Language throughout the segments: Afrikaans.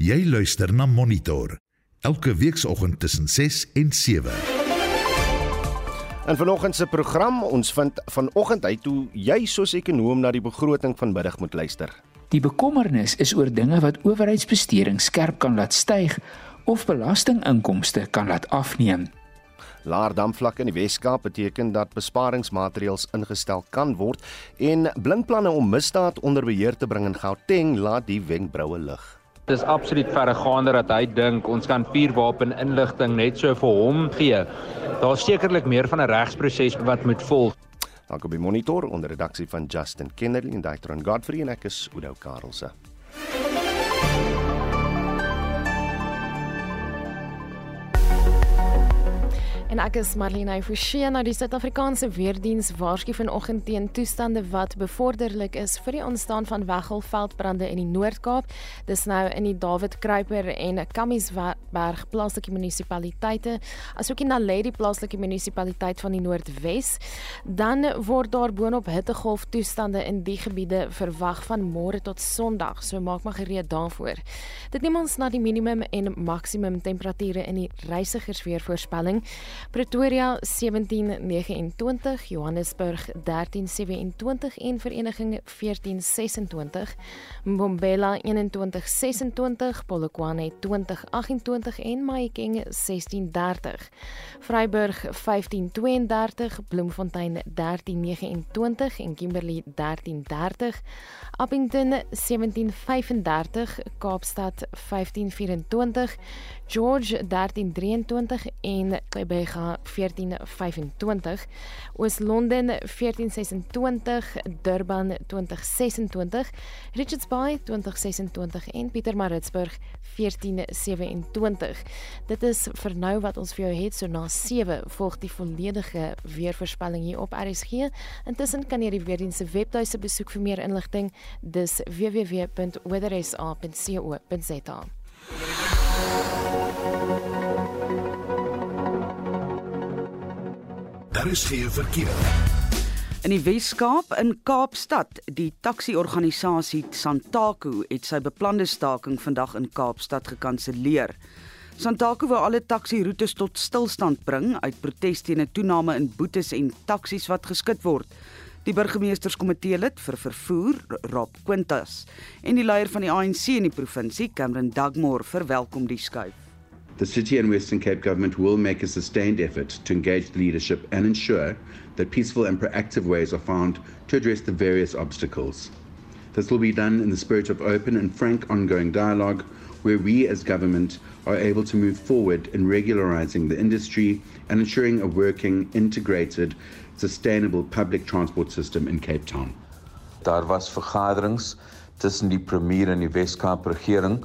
Jy luister na Monitor elke weekoggend tussen 6 en 7. En vanoggend se program, ons vind vanoggend uit hoe jy soos ekonom na die begroting vanmiddag moet luister. Die bekommernis is oor dinge wat owerheidsbesteding skerp kan laat styg of belastinginkomste kan laat afneem. Laer damvlakke in die Wes-Kaap beteken dat besparingsmaatreëls ingestel kan word en blinkplanne om misdaad onder beheer te bring in Gauteng laat die wenkbroue lig. Is absoluut verregaander dat hy dink ons kan vuurwapen inligting net so vir hom gee. Daar's sekerlik meer van 'n regsproses wat moet volg. Dan kom die monitor onder redaksie van Justin Kennedy en Daitron Godfrey en ek is Udo Karlse. En ek is Marlene Forsie nou die Suid-Afrikaanse weerdiens waarsku vanoggend teen toestande wat bevorderlik is vir die ontstaan van weggelveldbrande in die Noord-Kaap. Dis nou in die David Kruiper en Kamiesberg plaaslike munisipaliteite, asook in Naledi plaaslike munisipaliteit van die Noordwes. Dan word daar boonop hittegolf toestande in die gebiede verwag van môre tot Sondag. So maak maar gereed daarvoor. Dit neem ons na die minimum en maksimum temperature in die reisigersweervoorspelling. Pretoria 1729, Johannesburg 1327 en Vereniging 1426, Mbombela 2126, Polokwane 2028 en Mahikeng 1630. Vryburg 1532, Bloemfontein 1329 en Kimberley 1330. Appington 1735, Kaapstad 1524, George 1323 en Quebec 1425, Oos-London 1426, Durban 2026, Richards Bay 2026 en Pietermaritzburg 1427. Dit is vir nou wat ons vir jou het so na 7 volg die volledige weervoorspelling hier op RSG. Intussen kan jy die weerdiens se webtuise besoek vir meer inligting. Dis www.weathersa.co.za. Daar is geen verkeer. In die Wes-Kaap in Kaapstad, die taksi-organisasie Santaku het sy beplande staking vandag in Kaapstad gekanselleer. Santaku wou alle taksi-roetes tot stilstand bring uit protes teen 'n toename in boetes en taksies wat geskit word. Die burgemeesterskomitee lid vir vervoer, Rob Quintas, en die leier van die ANC in die provinsie, Cameron Dugmore, verwelkom die skuif. The City and Western Cape Government will make a sustained effort to engage the leadership and ensure that peaceful and proactive ways are found to address the various obstacles. This will be done in the spirit of open and frank ongoing dialogue, where we as government are able to move forward in regularizing the industry and ensuring a working, integrated, sustainable public transport system in Cape Town. Daar was vergaderings tussen die premier en die Wes-Kaap regering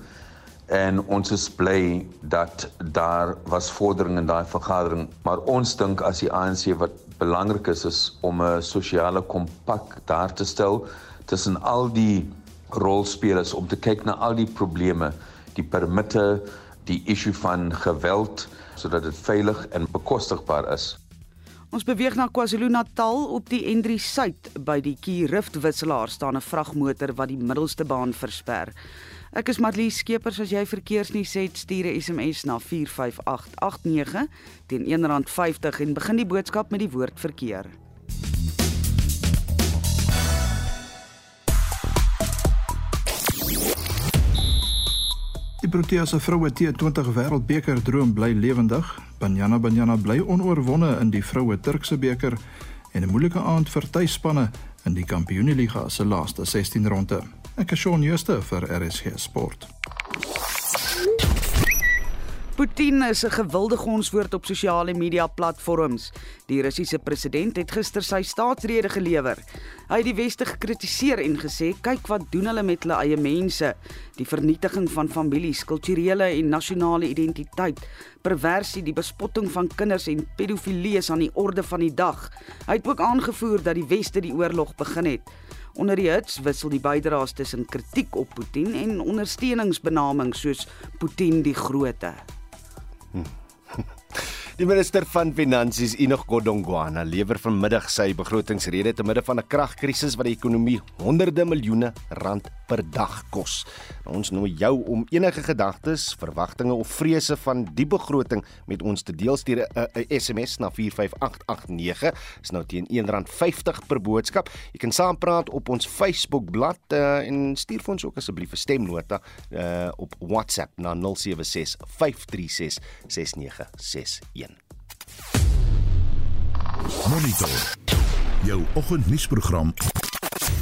en ons is bly dat daar was vordering in daai vergadering maar ons dink as die ANC wat belangrik is is om 'n sosiale kompak daar te stel tussen al die rolspelers om te kyk na al die probleme die permitte die issue van geweld sodat dit veilig en bekostigbaar is Ons beweeg na KwaZulu-Natal op die N3 Suid by die Key Rift wisselaar staan 'n vragmotor wat die middelste baan versper. Ek is Marlie Skeepers as jy verkeersnuus het stuur 'n SMS na 45889 teen R1.50 en begin die boodskap met die woord verkeer. Protea se vroue T20 wêreldbeker droom bly lewendig. Banyana Banyana bly onoorwonde in die vroue Turkse beker en 'n moeilike aand vir tuisspanne in die Kampioenligga se laaste 16 ronde. Ek is Shaun Schuster vir RSG Sport. Putin is 'n gewilde gonswoord op sosiale media platforms. Die Russiese president het gister sy staatsrede gelewer. Hy het die weste gekritiseer en gesê: "Kyk wat doen hulle met hulle eie mense. Die vernietiging van families, kulturele en nasionale identiteit, perversie, die bespotting van kinders en pedofilie is aan die orde van die dag." Hy het ook aangevoer dat die weste die oorlog begin het. Onder die hits wissel die bydraes tussen kritiek op Putin en ondersteuningsbenamings soos Putin die Grote. Die minister van Finansies, Enoch Godongwana, lewer vanmiddag sy begrotingsrede te midde van 'n kragkrisis wat die ekonomie honderde miljoene rand per dag kos. Ons nooi jou om enige gedagtes, verwagtinge of vrese van die begroting met ons te deel stuur 'n SMS na 45889. Dis nou teen R1.50 per boodskap. Jy kan saampraat op ons Facebookblad uh, en stuur vir ons ook asseblief 'n stemnota uh, op WhatsApp na 076 536 6961. Monitor. Jou oggendnuusprogram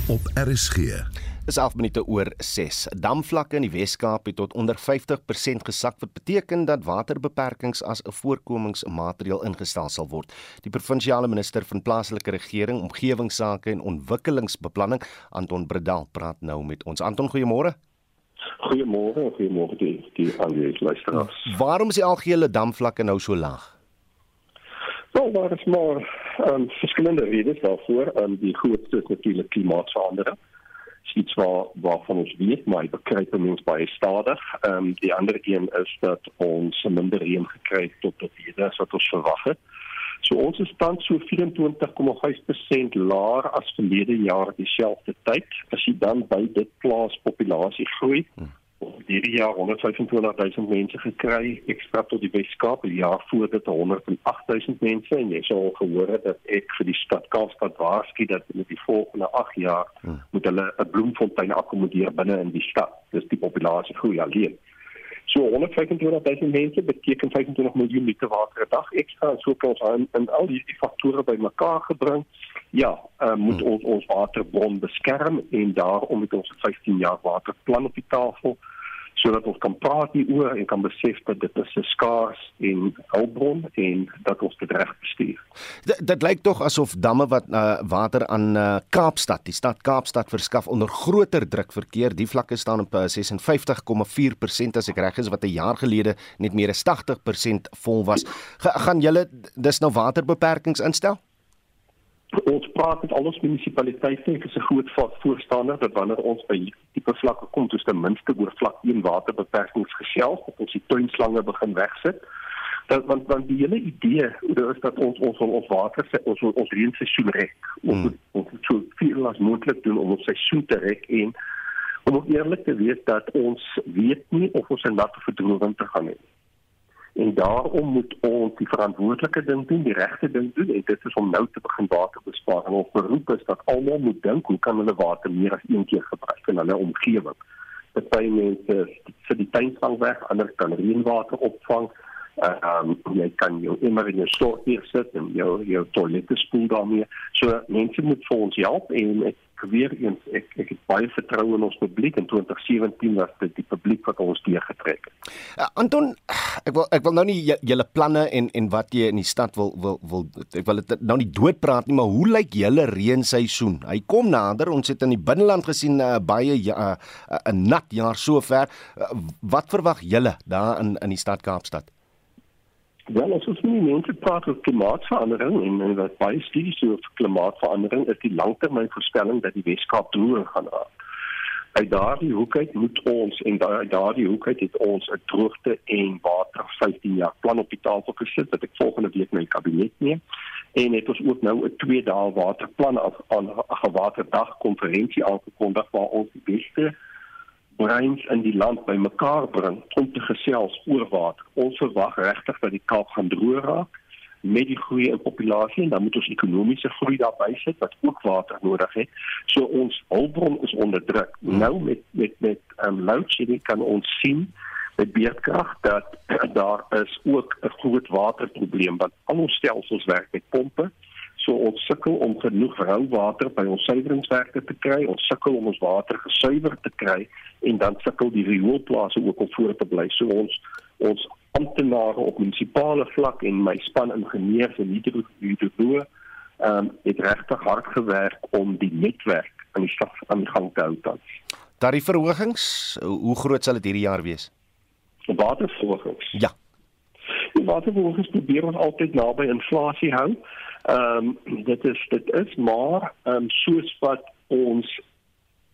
op RSG. Is 11 minute oor 6. Damvlakke in die Wes-Kaap het tot onder 50% gesak wat beteken dat waterbeperkings as 'n voorkomingsmaatreël ingestel sal word. Die provinsiale minister van plaaslike regering, omgewingsake en ontwikkelingsbeplanning, Anton Bredal, praat nou met ons. Anton, goeiemôre. Goeiemôre, goeiemôre die die aanwesige luisteraars. Waarom is die algehele damvlakke nou so laag? Wel, daar is maar um, verskillende redes daarvoor. Um, die grootste is natuurlik klimaatsverandering. Iets waar waarvan ons weet, maar dit kruip mens baie stadig. Ehm um, die ander een is dat ons minder reën gekry het tot op hierde as wat ons verwag het. So ons is tans so 24,5% laer as verlede jaar dieselfde tyd. As jy dan by dit plaas populasie groei, hmm hierdie jaar 125000 mense gekry ekstra tot die Weskaap die jaar voor dit 108000 mense en jy sal gehoor het dat ek vir die stad Kaapstad waarsku dat met die volgende 8 jaar hmm. moet hulle 'n bloemfontein akkommodeer binne in die stad dis die populasie groei alleen so 125000 mense beteken 25 miljoen liter water per dag ekstra en so kan ons aan en al die, die faktore bymekaar gebring ja uh, moet hmm. ons ons waterbron beskerm en daarom het ons 15 jaar waterplan op die tafel sodat ons kan praat hieroor en kan besef dat dit 'n skaars en hulpbron en dat ons dit reg bestuur. Dit dit lyk tog asof damme wat uh, water aan uh, Kaapstad, die stad Kaapstad verskaf onder groter druk verkeer. Die vlakke staan op 56,4% as ek reg is wat 'n jaar gelede net meer as 80% vol was. Ga, gaan julle dis nou waterbeperkings instel? Ons praat met al ons munisipaliteite en is 'n groot voorstander dat wanneer ons by tipe vlakke kom tussen ten minste oor vlak 1 waterbeperkings gesels dat ons die tuinslange begin wegsit. Dat want want die hele idee is dat ons ons ons water ons ons reenseisoen rek. Ons hmm. ons so veel as moontlik doen om ons seisoen te rek en om ook eerlik te wees dat ons weet nie of ons 'n natte verdrowing te gaan hê En daarom moet ons die verantwoordelike ding doen, die regte ding doen en dit is om nou te begin water bespaar. En ons beroep is dat almal moet dink hoe kan hulle water meer as een keer gebruik in hulle omgewing. Party mense sit die tuinslang weg, ander kan reënwater opvang. Ehm uh, um, jy kan jou immer in jou stort hier sit en jou jou toilette spoel daarmee. So mense moet vir ons help en ek weer eens ek ek het baie vertroue in ons publiek in 2017 was dit die publiek wat ons deurgetrek het. Uh, Anton, ek wil ek wil nou nie julle planne en en wat jy in die stad wil wil wil ek wil dit nou nie doodpraat nie, maar hoe lyk julle reenseisoen? Hy kom nader. Ons het in die binneland gesien uh, baie 'n uh, uh, nat jaar sover. Uh, wat verwag julle daar in in die stad Kaapstad? Wel, as ons nie mense praat oor klimaatsverandering en, en wat baie studies oor klimaatsverandering is die langtermynvoorspelling dat die Weskaap droër gaan raak. Uit daardie hoek uit moet ons en uit daardie hoek uit het ons 'n droogte en water 15 jaar plan op die tafel gesit wat ek volgende week my kabinet neem en het ons ook nou 'n 2 dae waterplan af aan 'n waterdag konferensie aangekondig waar ons die beste breins in die land bymekaar bring om te gesels oor water. Ons verwag regtig dat die Kaap gaan droog raak met die groei in populasie en dan moet ons ekonomiese groei daarby sit wat ook water nodig het. So ons hulpbron is onder druk. Hmm. Nou met met met um, load shedding kan ons sien met beerdkrag dat daar is ook 'n groot waterprobleem want al ons stelsels werk met pompe So ons sukkel om genoeg rou water by ons suiweringswerke te kry. Ons sukkel om ons water gesuiwer te kry en dan sukkel die rioolplase ook om voor te bly. So ons ons amptenare op munisipale vlak en my span ingenieurs en hidroloë ehm um, het regtig hard gewerk om die netwerk aan die stad aan die gang te hou tans. Tariefverhogings, hoe groot sal dit hierdie jaar wees? Waterverhogings. Ja. Die waterverhogings probeer ons altyd naby inflasie hou. Ehm um, dit is dit is maar ehm um, soos wat ons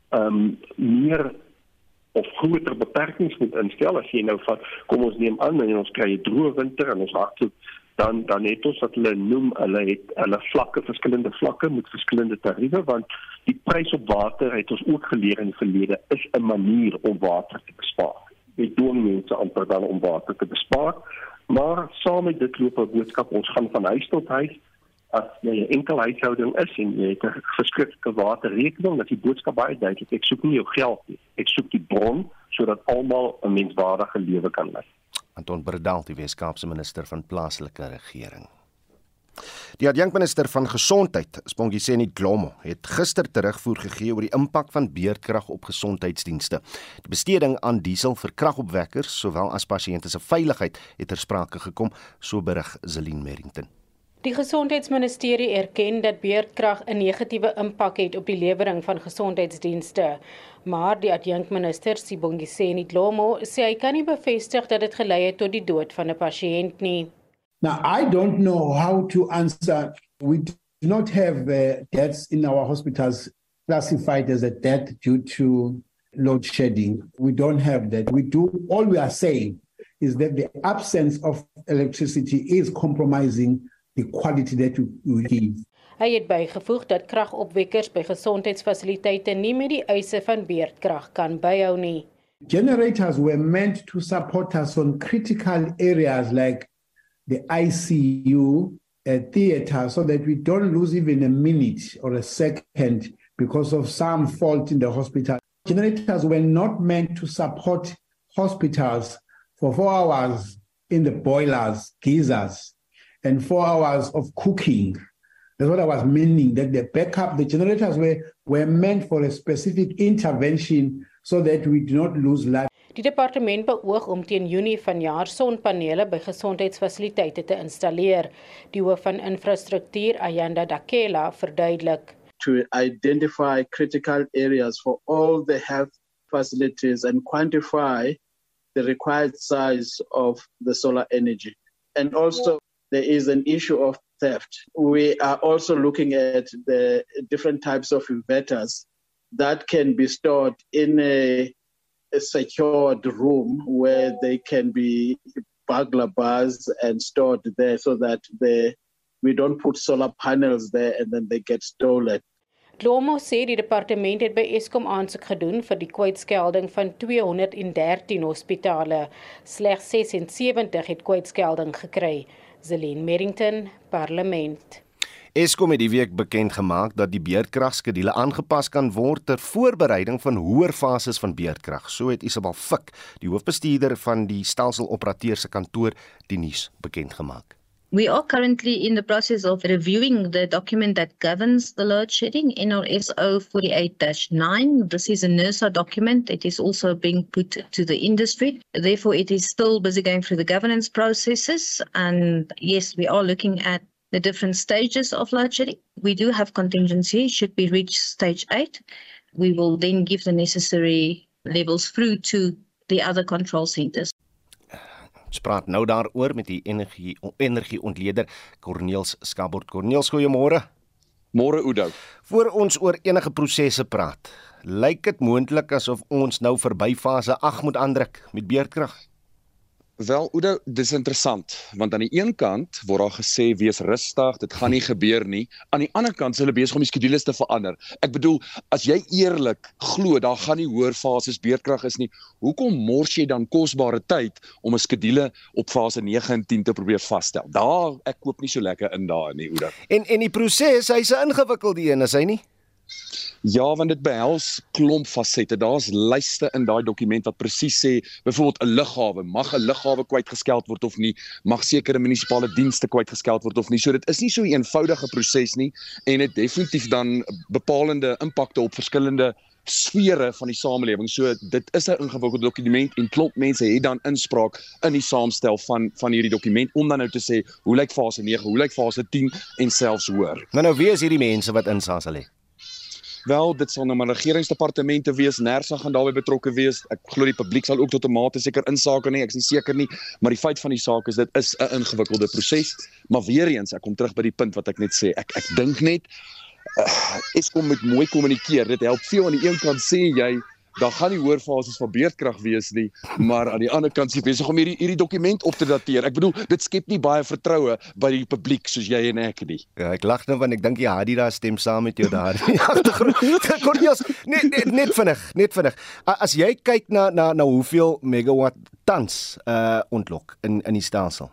ehm um, meer of groter beperkings moet instel as jy nou van kom ons neem aan en ons kry 'n droë winter en ons hardloop dan dan het ons wat hulle noem hulle het hulle vlakke verskillende vlakke met verskillende tariewe want die prys op water het ons ook geleer in die verlede is 'n manier om water te bespaar. Dit doen mense amper dan om water te bespaar, maar saam met dit loop 'n boodskap ons gaan van huis tot huis as jy 'n enkel huishouding is en jy het 'n verskrikte waterrekening, dat die boodskap baie duidelik ek soek nie jou geld nie. Ek soek die bron sodat almal 'n menswaardige lewe kan lei. Anton Bredal, die Weskaapse minister van plaaslike regering. Die adjunkminister van gesondheid, Spongiseni Glomo, het gister terugvoer gegee oor die impak van beerdkrag op gesondheidsdienste. Die besteding aan diesel vir kragopwekkers, sowel as pasiënte se veiligheid, het ter sprake gekom, so berig Zelin Merrington. Die gesondheidsministerie erken dat beerdkrag 'n negatiewe impak het op die lewering van gesondheidsdienste, maar die adjunkminister Sibongiseni Dlomo sê hy kan nie bevestig dat dit gelei het tot die dood van 'n pasiënt nie. Now I don't know how to answer we do not have uh, deaths in our hospitals classified as a death due to load shedding. We don't have that. We do all we are saying is that the absence of electricity is compromising the quality that we give. Hy het bygevoeg dat kragopwekkers by gesondheidsfasiliteite nie met die eise van beerdkrag kan byhou nie. Generators were meant to support us on critical areas like the ICU uh, theater so that we don't lose even a minute or a second because of some fault in the hospital. Generators were not meant to support hospitals for 4 hours in the boilers, geysers and four hours of cooking. That's what I was meaning, that the backup, the generators were, were meant for a specific intervention so that we do not lose life. Die departement beoog om teen Junie vanjaar sonpanele by gesondheidsfasiliteite te installeer. Die hoof van infrastruktuur, Ayanda Dakela, verduidelik to identify critical areas for all the health facilities and quantify the required size of the solar energy. And also there is an issue of theft. We are also looking at the different types of inverters that can be stored in a, a secured room where they can be burglar bars and stored there so that the we don't put solar panels there and then they get stolen. Glomo sê die departement het by Eskom aansoek gedoen vir die kwytskelding van 213 hospitale. Slegs 76 het kwytskelding gekry. Zelene Merrington, Parlement. Eskom het die week bekend gemaak dat die beerdkragskedule aangepas kan word ter voorbereiding van hoër fases van beerdkrag. So het Isabel Fik, die hoofbestuurder van die stelseloperateur se kantoor, die nuus bekend gemaak. We are currently in the process of reviewing the document that governs the load shedding, NRSO 48-9. This is a NERSA document. It is also being put to the industry. Therefore, it is still busy going through the governance processes. And yes, we are looking at the different stages of load shedding. We do have contingency. Should we reach stage 8, we will then give the necessary levels through to the other control centers. Ons praat nou daaroor met die energie energieontleder Corneels Skabord. Corneels, goeiemôre. Môre Oudo. Voor ons oor enige prosesse praat, lyk dit moontlik asof ons nou verby fase 8 moet aandruk met beerdkrag. Wel, Oudo, dis interessant, want aan die een kant word daar gesê wees rustig, dit gaan nie gebeur nie. Aan die ander kant is hulle besig om die skedules te verander. Ek bedoel, as jy eerlik glo daar gaan nie hoër fases beerdkrag is nie, hoekom mors jy dan kosbare tyd om 'n skedule op fase 9 en 10 te probeer vasstel? Daar ek koop nie so lekker in daar nie, Oudo. En en die proses, hy's 'n ingewikkelde een, is hy nie? Ja, want dit behels klomp fasette. Daar's lyste in daai dokument wat presies sê, byvoorbeeld 'n lughawe, mag 'n lughawe kwytgeskeld word of nie, mag sekere munisipale dienste kwytgeskeld word of nie. So dit is nie so 'n eenvoudige proses nie en dit definitief dan bepalende impakte op verskillende sfere van die samelewing. So dit is 'n ingewikkelde dokument en klop mense het dan inspraak in die saamstel van van hierdie dokument om dan nou te sê hoe lyk fase 9, hoe lyk fase 10 en selfs hoër. Nou nou wie is hierdie mense wat insaas sal hê? Wel, dit sal nou maar regeringsdepartemente wees, NERSA gaan daarbey betrokke wees. Ek glo die publiek sal ook tot 'n mate seker insake nie, ek is nie seker nie, maar die feit van die saak is dit is 'n ingewikkelde proses. Maar weer eens, ek kom terug by die punt wat ek net sê. Ek ek dink net uh, Eskom moet mooi kommunikeer. Dit help veel aan die een kant sê jy daar gaan nie hoër fases van beerdkrag wees nie, maar aan die ander kant is besig om hierdie hierdie dokument op te dateer. Ek bedoel, dit skep nie baie vertroue by die publiek soos jy en ek nie. Ja, ek lag nou want ek dink jy Hadida stem saam met jou daar. Cornelius, net, net net vinnig, net vinnig. As jy kyk na na na hoeveel megawatt tans uh ontlok in in die stelsel.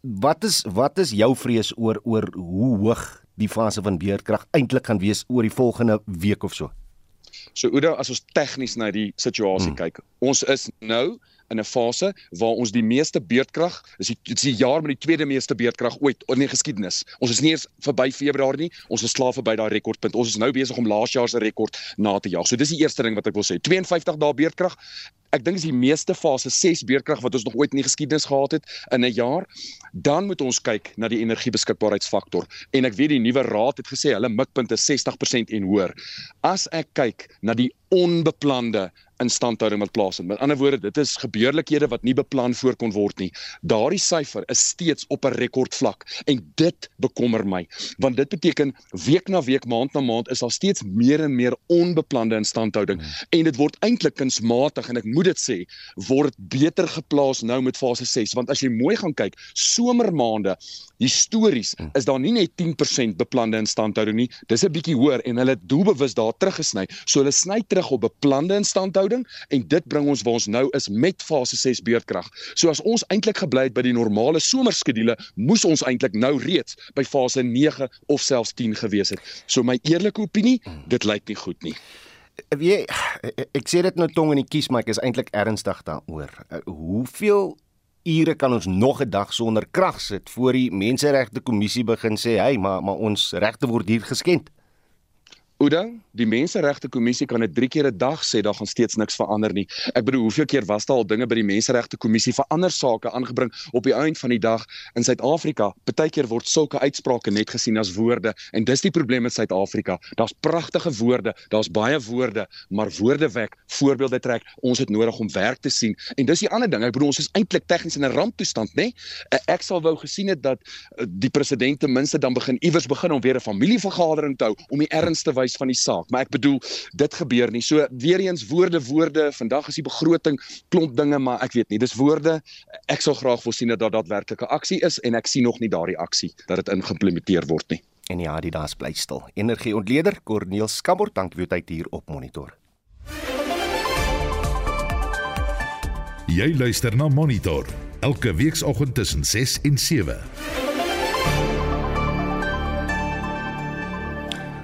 Wat is wat is jou vrees oor oor hoe hoog die fase van beerdkrag eintlik gaan wees oor die volgende week of so? So Oudo, as ons tegnies na die situasie hmm. kyk, ons is nou in 'n fase waar ons die meeste beerdkrag, dis die dis die jaar met die tweede meeste beerdkrag ooit in die geskiedenis. Ons is nie eens verby Februarie nie, ons is klaar verby daai rekordpunt. Ons is nou besig om laas jaar se rekord na te jaag. So dis die eerste ding wat ek wil sê. 52 dae beerdkrag. Ek dink dis die meeste fase 6 beerdkrag wat ons nog ooit in die geskiedenis gehad het in 'n jaar. Dan moet ons kyk na die energiebeskikbaarheidsfaktor en ek weet die nuwe raad het gesê hulle mikpunt is 60% en hoër. As ek kyk na die onbeplande instandhouding wat plaasvind. Met ander woorde, dit is gebeurlikhede wat nie beplan voor kon word nie. Daardie syfer is steeds op 'n rekordvlak en dit bekommer my, want dit beteken week na week, maand na maand is daar steeds meer en meer onbeplande instandhouding hmm. en dit word eintlik kunsmatig en ek moet dit sê, word beter geplaas nou met fase 6, want as jy mooi gaan kyk, somermaande histories hmm. is daar nie net 10% beplande instandhouding nie, dis 'n bietjie hoër en hulle doelbewus daar teruggesny. So hulle sny terug op beplande instandhouding verhouding en dit bring ons waar ons nou is met fase 6 beerdkrag. So as ons eintlik gebly het by die normale somerskedule, moes ons eintlik nou reeds by fase 9 of selfs 10 gewees het. So my eerlike opinie, dit lyk nie goed nie. Wie ek sê dit nou tong in die kies, maar ek is eintlik ernstig daaroor. Hoeveel ure kan ons nog 'n dag sonder krag sit voor die menseregte kommissie begin sê, "Hey, maar maar ons regte word hier geskend." Oudang, die Menseregte Kommissie kan dit 3 keer 'n dag sê, daar gaan steeds niks verander nie. Ek bedoel, hoeveel keer was daar al dinge by die Menseregte Kommissie vir ander sake aangebring op die einde van die dag in Suid-Afrika? Partykeer word sulke uitsprake net gesien as woorde en dis die probleem met Suid-Afrika. Daar's pragtige woorde, daar's baie woorde, maar woorde wek, voorbeelde trek. Ons het nodig om werk te sien. En dis die ander ding. Ek bedoel, ons is eintlik tegnies in 'n ramptoestand, né? Ek sal wou gesien het dat eh, die president ten minste dan begin iewers begin om weer 'n familievergadering te hou om die erns te wys wys van die saak, maar ek bedoel dit gebeur nie. So weer eens woorde woorde, vandag is die begroting klomp dinge, maar ek weet nie, dis woorde. Ek sal graag wil sien dat daar daadwerklike aksie is en ek sien nog nie daardie aksie dat dit ingeïmplementeer word nie. En ja, die daas bly stil. Energieontleder Corneel Skabort, dankie vir u tyd hier op Monitor. Jy luister na Monitor elke weekoggend tussen 6 en 7.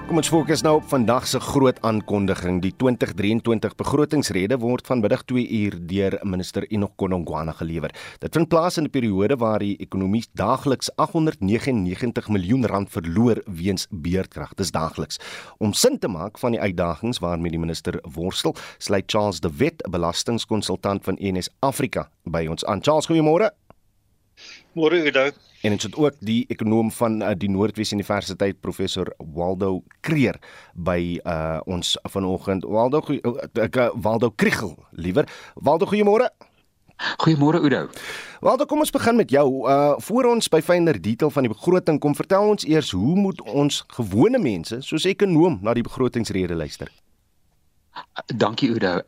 Kom ons fokus nou op vandag se groot aankondiging. Die 2023 begrotingsrede word vanmiddag 2 uur deur minister Enoch Konongwana gelewer. Dit vind plaas in 'n periode waar die ekonomie daagliks 899 miljoen rand verloor weens beerdkrag. Dis daagliks. Om sin te maak van die uitdagings waarmee die minister worstel, sluit Charles de Wet, 'n belastingkonsultant van NS Afrika, by ons aan. Charles, goeiemôre. Môre Udo. En dit is ook die ekonom van uh, die Noordwes Universiteit professor Waldo Kreer by uh, ons vanoggend. Waldo ek uh, Waldo Kriegel, liewer. Waldo, goeiemôre. Goeiemôre Udo. Waldo, kom ons begin met jou. Uh voor ons by fynere detail van die begroting kom, vertel ons eers hoe moet ons gewone mense soos ekonom na die begrotingsrede luister? Dankie Oudo.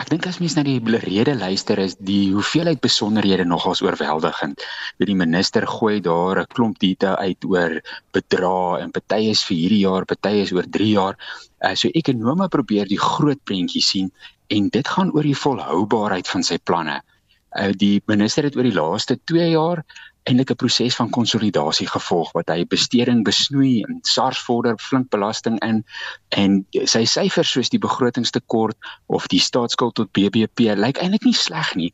Ek dink as mens na die rede luister is die hoeveelheid besonderhede nogals oorweldigend. Wie die minister gooi daar 'n klomp detail uit oor bedrae en party is vir hierdie jaar, party is oor 3 jaar. Uh, so ekonome probeer die groot prentjie sien en dit gaan oor die volhoubaarheid van sy planne. Uh, die minister het oor die laaste 2 jaar eintlik 'n proses van konsolidasie gevolg wat hy besteding besnoei en SARS vorder flink belasting in en sy syfers soos die begrotingstekort of die staatsskuld tot BBP lyk eintlik nie sleg nie.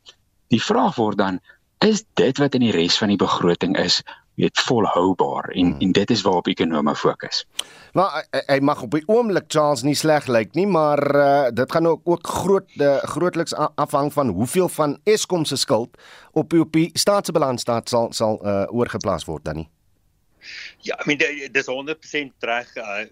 Die vraag word dan is dit wat in die res van die begroting is weet volhoubaar en hmm. en dit is waarop ekonome fokus. Maar hy, hy mag op die oomblik Charles nie sleg lyk nie, maar uh, dit gaan ook ook groot uh, grootliks afhang van hoeveel van Eskom se skuld op op die staatsbalans staat sal sal uh, oorgeplaas word dan nie. Ja, I mean dis 100% reg. Uh,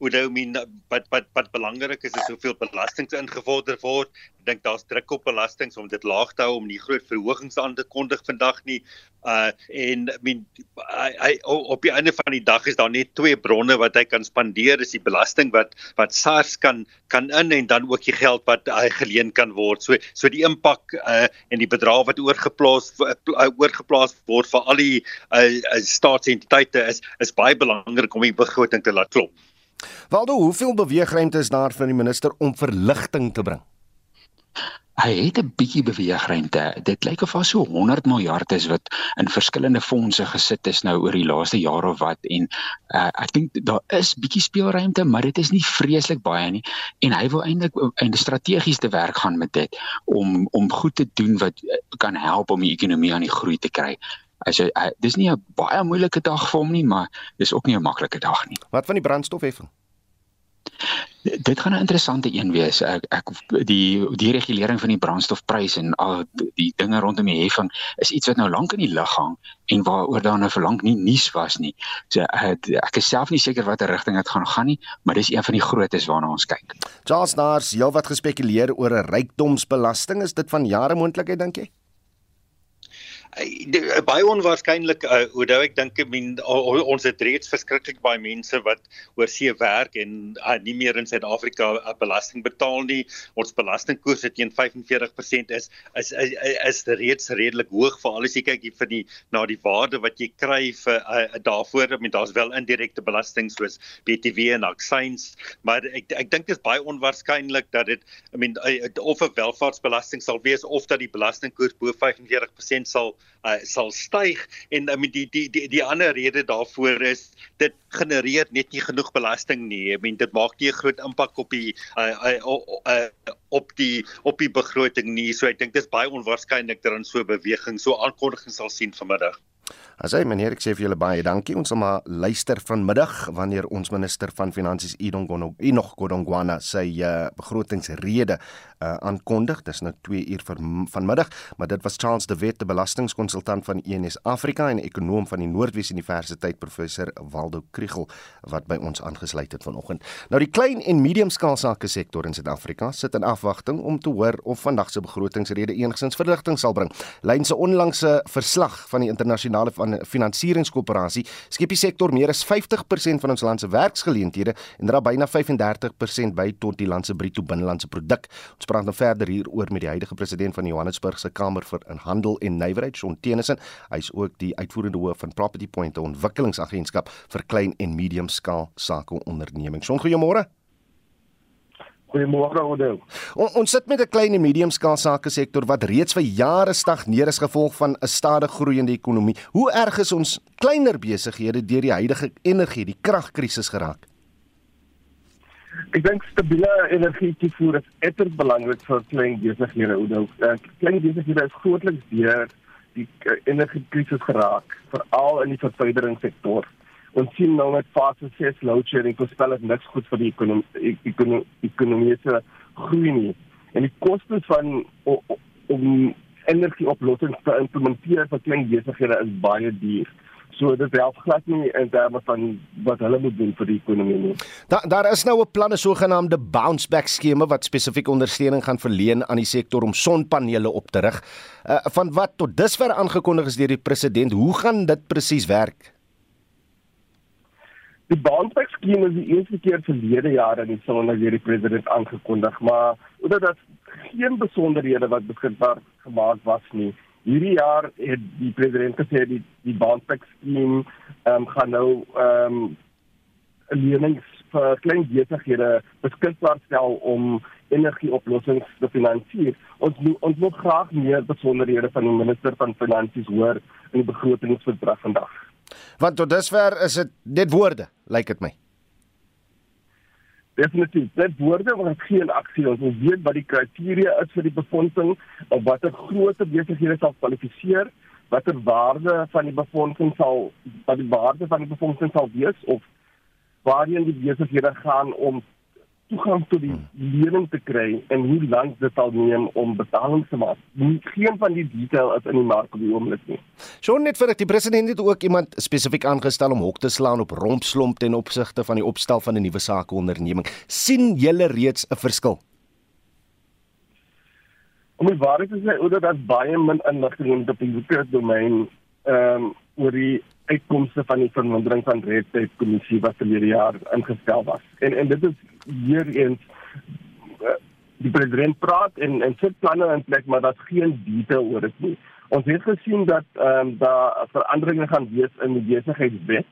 nou min wat wat wat belangrik is is hoeveel belasting ingevorder word. Ek dink daar's druk op belastings om dit laag te hou om nie groot verhogings aan te kondig vandag nie. Uh en min hy op die einde van die dag is daar net twee bronne wat hy kan spandeer is die belasting wat wat SARS kan kan in en dan ook die geld wat hy geleen kan word. So so die impak uh en die bedrag wat oorgeplaas uh, oorgeplaas word vir al die uh, staatsentiteite is is baie belangrik om die begroting te laat klop. Waldo, hoeveel beweegruimte is daar vir die minister om verligting te bring? Hy het 'n bietjie beweegruimte. Dit lyk of daar so 100 miljard is wat in verskillende fondse gesit is nou oor die laaste jaar of wat en uh, ek dink daar is bietjie speelruimte, maar dit is nie vreeslik baie nie en hy wil eintlik eintlik strategies te werk gaan met dit om om goed te doen wat eh, kan help om die ekonomie aan die groei te kry. As hy, hy dis nie 'n baie moeilike dag vir hom nie, maar dis ook nie 'n maklike dag nie. Wat van die brandstofheffing? Dit gaan 'n interessante een wees. Ek ek die die regulering van die brandstofpryse en al die dinge rondom die heffing is iets wat nou lank in die lug hang en waaroor daar nou verlang nie nuus was nie. So ek, ek is self nie seker watter rigting dit gaan gaan nie, maar dis een van die grootes waarna ons kyk. Charles Naars, heelwat gespekuleer oor 'n rykdomsbelasting. Is dit van jare moontlikheid dink jy? Baie onwaarskynlik uh, hoe nou ek dink min ons het reeds verskriklik baie mense wat oor see werk en uh, nie meer in Suid-Afrika uh, belasting betaal nie. Ons belastingkoers het teen 45% is is is, is reeds redelik hoog vir al die kyk vir die na die waarde wat jy kry vir uh, daarvoor. Ek meen daar's wel indirekte belasting soos BTW en aksies, maar ek ek dink dit is baie onwaarskynlik dat dit ek meen of 'n welvaartsbelasting sal wees of dat die belastingkoers bo 45% sal uh, sal styg en mean die die die die ander rede daarvoor is dit genereer net nie genoeg belasting nie. I mean dit maak nie 'n groot impak op die uh, uh, uh, op die op die begroting nie. So ek dink dit is baie onwaarskynlik dat ons so beweging so aankondigings sal sien vanmiddag. Asai meneer, ek sê vir julle baie dankie. Ons sal maar luister vanmiddag wanneer ons minister van finansies Inog Godongwana sy uh, begrotingsrede uh, aankondig. Dis nou 2 uur van vanmiddag, maar dit was Charles de Wet, die belastingkonsultant van ENS Afrika en ekonom van die Noordwes Universiteit professor Waldo Kriel wat by ons aangesluit het vanoggend. Nou die klein en medium skaalsake sektor in Suid-Afrika sit in afwagting om te hoor of vandag se begrotingsrede enigsins verligting sal bring. Lyn se onlangse verslag van die internasionale van finansieringskoöperasie skep die sektor meer as 50% van ons land se werksgeleenthede en dra byna 35% by tot die land se bruto binnelandse produk. Ons praat nou verder hieroor met die huidige president van die Johannesburg se Kamer vir Handel en Nywerheid, Shaun Tennyson. Hy's ook die uitvoerende hoof van Property Point, 'n ontwikkelingsagentskap vir klein en medium skaal sake ondernemings. Shaun, goeiemôre. Goeiemôre Oudo. On, ons sit met 'n klein en medium skaal sake sektor wat reeds vir jare stagneer as gevolg van 'n stadig groeiende ekonomie. Hoe erg is ons kleiner besighede deur die huidige energie, die kragkrisis geraak? Ek dink stabiele energietoevoer is uiters belangrik vir klein besighede. Oudo. Klein besighede is grootliks deur die energiekrisis geraak, veral in die vervuileringssektor ons sien nou met fase 6 load shedding voorspel dit niks goed vir die ekonomie ekonomie ekonomiese groei nie. En die kostes van om energieoplossings te implementeer vir klein besighede is baie duur. So dit help glad nie in terme van wat hulle moet doen vir die ekonomie nie. Daar daar is nou 'n planne sogenaamde bounce back skema wat spesifiek ondersteuning gaan verleen aan die sektor om sonpanele op te rig. Uh, van wat tot dusver aangekondig is deur die president, hoe gaan dit presies werk? Die bounce skema is die eerste keer verlede jaar in die sonder deur die president aangekondig, maar omdat dit geen besonderhede wat beskikbaar gemaak was nie. Hierdie jaar het die president gesê die die bounce skema ehm um, gaan nou ehm um, lenings vir klein besighede beskikbaar stel om energieoplossings te finansier. Ons ons wil graag meer besonderhede van die minister van finansies hoor in die begrotingsverdrag vandag. Want tot dusver is dit net woorde, lyk dit my. Definitief. Dit woorde wat geen aksie ons weet wat die kriteria is vir die befondsing of watter groot besighede sal kwalifiseer, watter waarde van die befondsing sal wat die waarde van die befondsing sal wees of waarheen die besighede gaan om toegang tot die lening te kry en hoe lank dit sal neem om betalings te maak. Geen van die detail is in die mark op die oomblik nie. Sjoe net vir die president het ook iemand spesifiek aangestel om hok te slaan op rompslomp ten opsigte van die opstel van 'n nuwe sakeonderneming. sien julle reeds 'n verskil? Om die waarheid te sê, oor dat baie min inligting in die publieke domein ehm um, oor die uitkomste van die vermindering van red tape kommissie wat verlede jaar ingestel was. En en dit is weer eens uh, die president praat en en sit planne in plek, maar daar's geen detail oor dit nie. Ons het gesien dat ehm um, daar veranderinge gaan wees in die besigheidswet.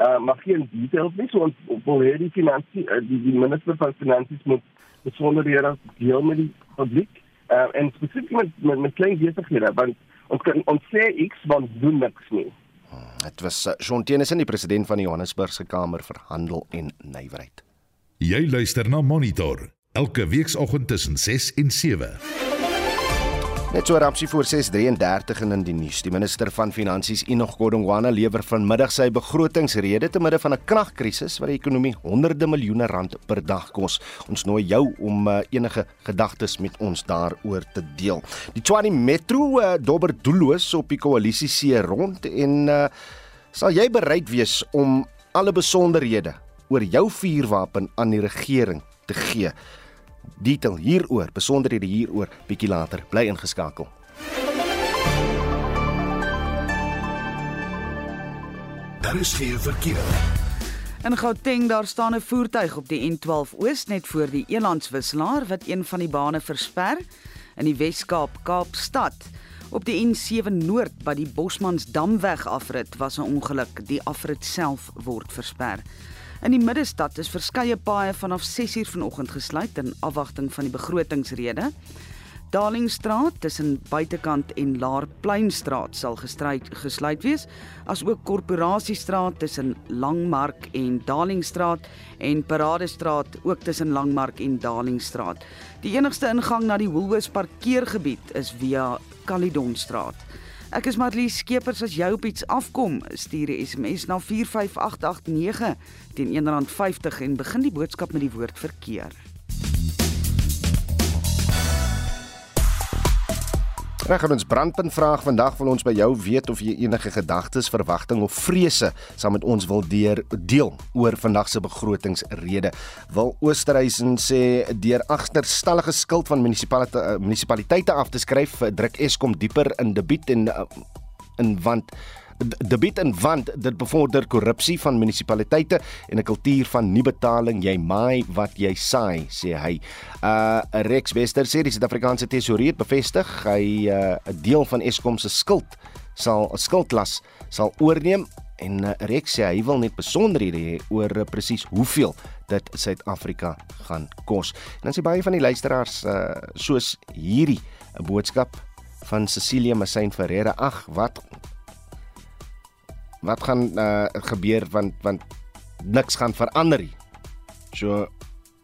Uh, maar geen details nie. So ons wil hê die finansie uh, die, die minister van finansies moet besonderhede deel met die publiek uh, en spesifiek met, met met klein besighede want ons kan ons sê X want doen niks nie. Dit was Jean Tennyson, die president van die Johannesburgse Kamer vir Handel en Nywerheid. Jy luister na Monitor elke weekoggend tussen 6 en 7. Net so rapsie voor 6:33 in die nuus. Die minister van Finansies, Enoch Godongwana, lewer vanmiddag sy begrotingsrede te midde van 'n kragkrisis wat die ekonomie honderde miljoene rand per dag kos. Ons nooi jou om uh, enige gedagtes met ons daaroor te deel. Die Tshwane Metro uh, dobber doelloos op die koalisie se rond en uh, sal jy bereid wees om alle besonderhede oor jou vuurwapen aan die regering te gee? Detail hieroor, besonderhede hieroor bietjie later. Bly ingeskakel. Daar is geen verkeer. In Gauteng daar staan 'n voertuig op die N12 Oos net voor die Elandswisselaar wat een van die bane versper in die Wes-Kaap, Kaapstad. Op die N7 Noord by die Bosmansdamweg afrit was 'n ongeluk. Die afrit self word versper. In die middestad is verskeie paaie vanaf 6uur vanoggend gesluit in afwagting van die begrotingsrede. Darlingstraat tussen buitekant en Laarpleinstraat sal gestryd gesluit wees, asook Korporatiestraat tussen Langmark en Darlingstraat en Paradestraat ook tussen Langmark en Darlingstraat. Die enigste ingang na die Woolworths parkeergebied is via Caledonstraat. Ek is Marlies Skeepers as jy op iets afkom, stuur 'n SMS na 45889 teen R1.50 en begin die boodskap met die woord verkeer. Reg ons brandpunt vraag vandag wil ons by jou weet of jy enige gedagtes, verwagting of vrese saam met ons wil deur deel oor vandag se begrotingsrede. Wil Oosterhuizen sê deur agterstallige skuld van munisipaliteite uh, munisipaliteite af te skryf, druk Eskom dieper in debiet en uh, in want debiet en want dit bevorder korrupsie van munisipaliteite en 'n kultuur van nie betaling jy maai wat jy saai sê hy. Uh Rex Wester sê die Suid-Afrikaanse tesourier bevestig hy 'n uh, deel van Eskom se skuld sal skuldlas sal oorneem en uh, Rex sê hy wil net besonderhede hê oor uh, presies hoeveel dit Suid-Afrika gaan kos. En dan sê baie van die luisteraars uh, soos hierdie 'n boodskap van Cecilia Massain Ferreira. Ag, wat wat gaan uh, gebeur want want niks gaan verander nie. So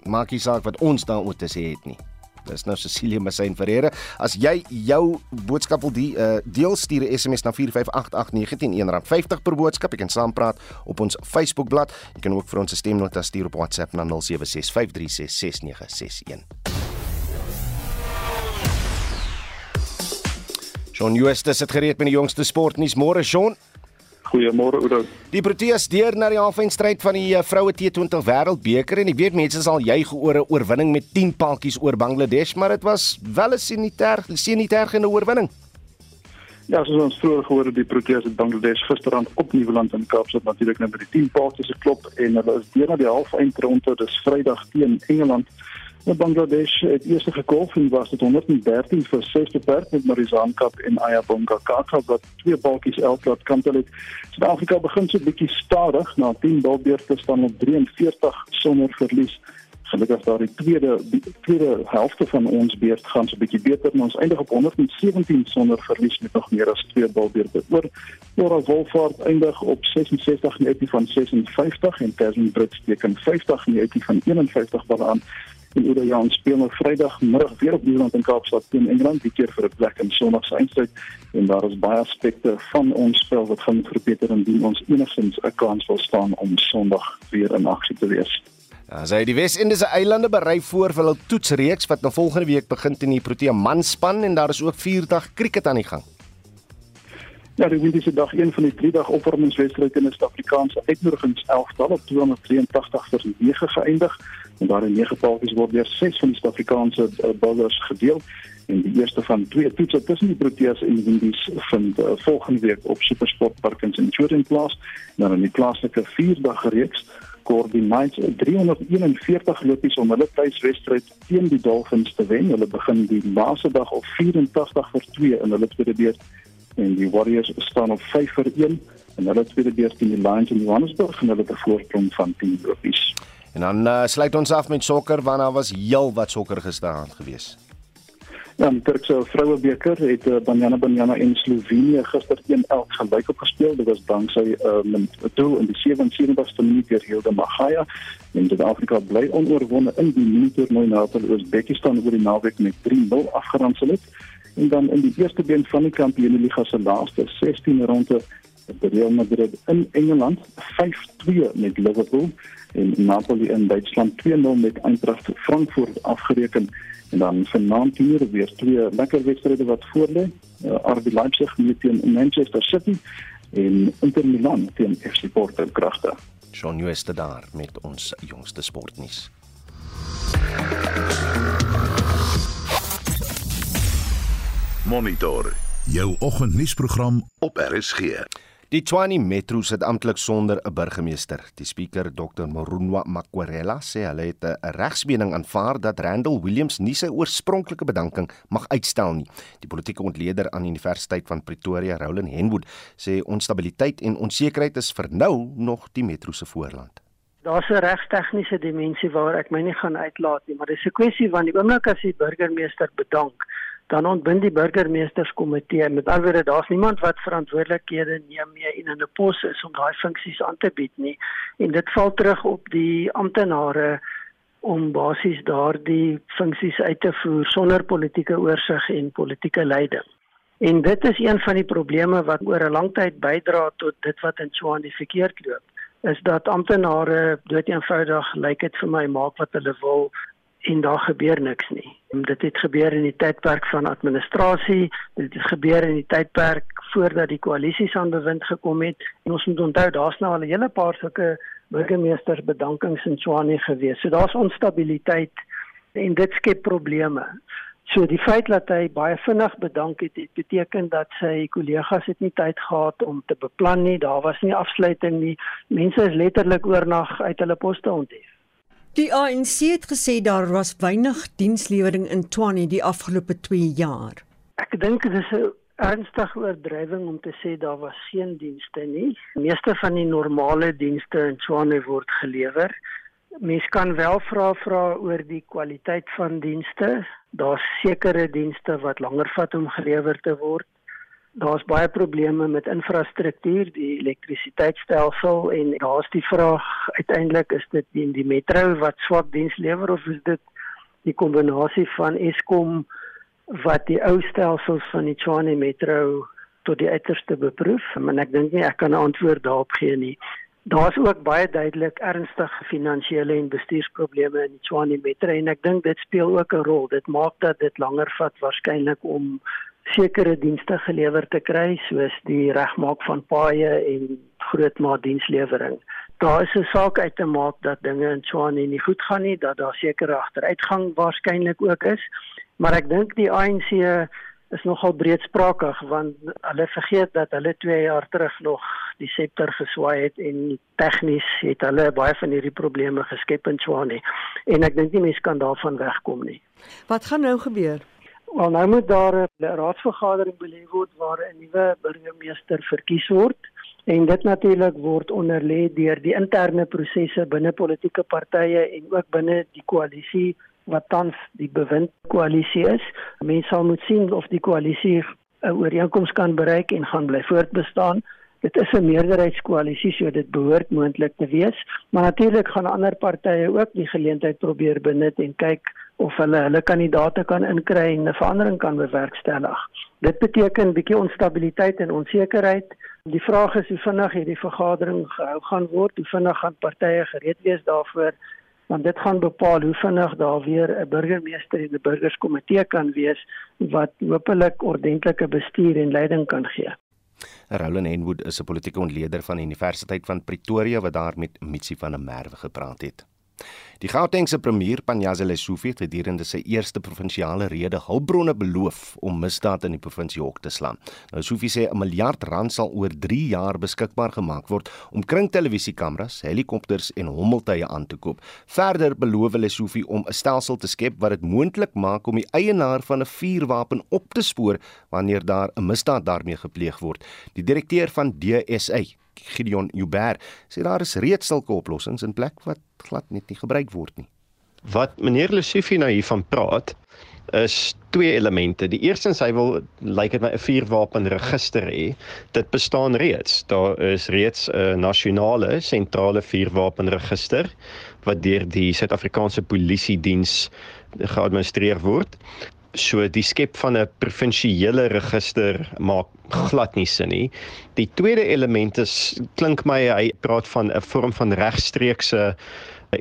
maak nie saak wat ons daaroor te sê het nie. Dis nou Cecilia Massain Ferreira. As jy jou boodskap wil die, uh, deel stuur 'n SMS na 4588919 R50 per boodskap. Jy kan saampraat op ons Facebookblad. Jy kan ook vir ons 'n stemnota stuur op WhatsApp na 0765366961. Shaun Justus het gereed met die jongste sportnuus. Môre Shaun. Goeiemôre Oudo. Die Proteas deur na die halfeindstryd van die eh, vroue T20 Wêreldbeker en ek weet mense sal juig oor 'n oorwinning met 10 paaltjies oor Bangladesh, maar dit was wel 'n sanitair sanitairgene oorwinning. Ja, soos ons vroeër gehoor het, die Proteas het Bangladesh gisterand op Nieuweland in Kaapstad natuurlik net met die 10 paaltjies geklop en hulle is deur na die halfeindronde, dis Vrydag teen Engeland. In Bangladesh het eerste gekolf en was dit 113 vir 6 beperk met Marizan Cup en Ayabonga Kaka wat twee balkies elk laat kantel het. Suid-Afrika begin so 'n bietjie stadig na 10 balbeurte staan op 43 sonder verlies. Gelukkig daar die tweede die tweede helfte van ons beurt gaan so 'n bietjie beter en ons eindig op 117 sonder verlies met nog meer as twee balbeurte oor. Laura Wolfhard eindig op 66 net van 56 en Terzen Brits teken 50 net van 51 balle aan en Oude Jan speel nou Vrydagmiddag weer op Nieuweland in Kaapstad teen Engeland, die keer vir 'n plek in Sondag se eindstryd en daar is baie aspekte van ons spel wat gaan verbeter indien ons enigstens 'n kans wil staan om Sondag weer in aksie te wees. Ja, sy die Wes-Indiese eilande berei voor vir hul toetsreeks wat nou volgende week begin in die Protea manspan en daar is ook 4 dag krieket aan die gang. Ja, die Windiese dag een van die drie dag opwarmingswedstryde in die Suid-Afrikaanse uitnodigings 11 tal op 283 vir 9 geëindig en daar in 9 paaltjies word deur 6 van die Suid-Afrikaanse uh, bowlers gedeel en die eerste van twee toetse tussen die Proteas en die Windies vind uh, volgende week op Supersport Park in Jordan plaas dan in die plaaslike 4 dag reeks koördineer 341 lopies om hulle tuiswedstryd teen die Dolphins te wen. Hulle begin die laaste dag op 84 vir 2 in hulle tweede beurt en die Warriors staan op 5 vir 1 en hulle tweede beurt teen die Lions in Johannesburg en hulle het 'n voorsprong van 10 lopies. En dan uh, sluit ons af met sokker want daar was heel wat sokker gestaan geweest. Ja, die Turkse vrouebeker het uh, Banyana Banyana in Slovenië gister 1-11 gelyk opgespeel. Dit was danksy 'n uh, doel in die 77ste minuut deur Hilda Magaya. En Suid-Afrika bly onoorwonde in die mini-toernooi na hulle Oosbekistan oor die naweek met 3-0 afgeronsel het. En dan in die eerste been van die Kampioenligga se laaste 16 ronde Real Madrid in Engeland 5-2 met Liverpool en Napoli in Duitsland 2-0 met Eintracht Frankfurt afgereken. En dan vanaand hier weer twee lekker wedstryde wat voorlê. Uh, RB Leipzig met teen Manchester City en Inter Milan teen FC Porto kragte. Shaun Jooste daar met ons jongste sportnuus. Monitor jou oggendnuusprogram op RSG. Die Tshwane Metro sit amptelik sonder 'n burgemeester. Die spreker, Dr. Morunwa Makwarela, sê hulle het 'n regsmening aanvaar dat Randall Williams nie sy oorspronklike bedanking mag uitstel nie. Die politieke ontleder aan die Universiteit van Pretoria, Roland Henwood, sê onstabiliteit en onsekerheid is vir nou nog die Metro se voorland. Daar's 'n regstegniese dimensie waar ek my nie gaan uitlaat nie, maar dis 'n kwessie van die oomblik as die burgemeester bedank dan ontbind die burgemeesterskomitee met alweer daar's niemand wat verantwoordelikhede neem mee en in 'n pos is om daai funksies aan te bied nie en dit val terug op die amptenare om basies daardie funksies uit te voer sonder politieke oorsig en politieke leiding. En dit is een van die probleme wat oor 'n lang tyd bydra tot dit wat in Tshwane verkeerd loop is dat amptenare dood eenvoudig lyk like dit vir my maak wat hulle wil en daar gebeur niks nie. Dit het gebeur in die tydperk van administrasie, dit het gebeur in die tydperk voordat die koalisies aan bewind gekom het. En ons moet onthou daar's nou al 'n hele paar sulke burgemeester bedankings in Tshwane gewees. So daar's onstabiliteit en dit skep probleme. So die feit dat hy baie vinnig bedank het, het beteken dat sy kollegas het nie tyd gehad om te beplan nie. Daar was nie afsluiting nie. Mense is letterlik oornag uit hulle poste onthef. Die ANC het gesê daar was weinig dienslewering in Tshwane die afgelope 2 jaar. Ek dink dit is 'n ernstige oordrywing om te sê daar was geen dienste nie. Meeste van die normale dienste in Tshwane word gelewer. Mens kan wel vra vra oor die kwaliteit van dienste. Daar's sekere dienste wat langer vat om gelewer te word daar's baie probleme met infrastruktuur, die elektrisiteitstelsel en daar's die vraag uiteindelik is dit die, die metro wat swak diens lewer of is dit die kombinasie van Eskom wat die ou stelsels van die Tshwane metro tot die uiterste beproef, maar ek dink nie ek kan 'n antwoord daarop gee nie. Daar's ook baie duidelik ernstige finansiële en bestuursprobleme in die Tshwane metro en ek dink dit speel ook 'n rol. Dit maak dat dit langer vat waarskynlik om sekere dienste gelewer te kry soos die regmaak van paaie en grootmaat dienslewering. Daar is 'n saak uit te maak dat dinge in Tshwane nie goed gaan nie, dat daar sekere agteruitgang waarskynlik ook is, maar ek dink die ANC is nogal breedsprakig want hulle vergeet dat hulle 2 jaar terug nog die septer geswaai het en tegnies het hulle baie van hierdie probleme geskep in Tshwane en ek dink nie mense kan daarvan wegkom nie. Wat gaan nou gebeur? Wel nou moet daar 'n raadsvergadering belê word waar 'n nuwe burgemeester verkies word en dit natuurlik word onderlê deur die interne prosesse binne politieke partye en ook binne die koalisie wat tans die bewind koalisie is. Mense sal moet sien of die koalisie 'n ooreenkoms kan bereik en gaan bly voortbestaan. Dit is 'n meerderheidskoalisie, so dit behoort moontlik te wees, maar natuurlik gaan ander partye ook die geleentheid probeer benut en kyk of hulle hulle kandidaate kan inkry en 'n verandering kan bewerkstellig. Dit beteken bietjie onstabiliteit en onsekerheid. Die vraag is hoe vinnig hierdie vergadering gehou gaan word, hoe vinnig gaan partye gereed wees daarvoor want dit gaan bepaal hoe vinnig daar weer 'n burgemeester en 'n burgerskomitee kan wees wat hopelik ordentlike bestuur en leiding kan gee. Roland Henwood is 'n politieke ontleder van die Universiteit van Pretoria wat daar met Mitsi van der Merwe gepraat het. Die Gautengse premier Panyaza Lesufi het gedurende sy eerste provinsiale rede hulpbronne beloof om misdaad in die provinsie hok te slaan. Nou Lesufi sê 'n miljard rand sal oor 3 jaar beskikbaar gemaak word om kringtelevisiekameras, helikopters en hommeltuie aan te koop. Verder beloof Lesufi om 'n stelsel te skep wat dit moontlik maak om die eienaar van 'n vuurwapen op te spoor wanneer daar 'n misdaad daarmee gepleeg word. Die direkteur van DSA Gideon Uber sê daar is reeds sulke oplossings in plek wat glad net nie gebruik word nie. Wat meneer Lusifi nou hiervan praat is twee elemente. Die eerste is hy wil lyk dit my 'n vuurwapenregister hê. Dit bestaan reeds. Daar is reeds 'n nasionale sentrale vuurwapenregister wat deur die Suid-Afrikaanse Polisie Diens geadministreer word. So die skep van 'n provinsiale register maak glad nie sin nie. Die tweede element is klink my hy praat van 'n vorm van regstreekse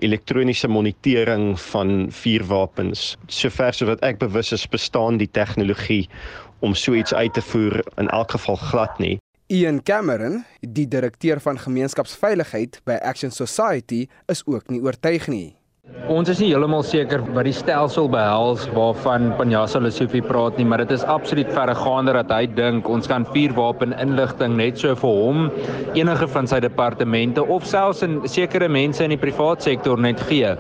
elektroniese monitering van vuurwapens. Sover sodat ek bewus is bestaan die tegnologie om so iets uit te voer in elk geval glad nie. Ian Cameron, die direkteur van gemeenskapsveiligheid by Action Society, is ook nie oortuig nie. Ons is nie heeltemal seker wat die stelsel behels waarvan Panjasa Lesofie praat nie, maar dit is absoluut verregaande dat hy dink ons kan vuurwapen inligting net so vir hom enige van sy departemente of selfs in sekere mense in die privaat sektor net gee.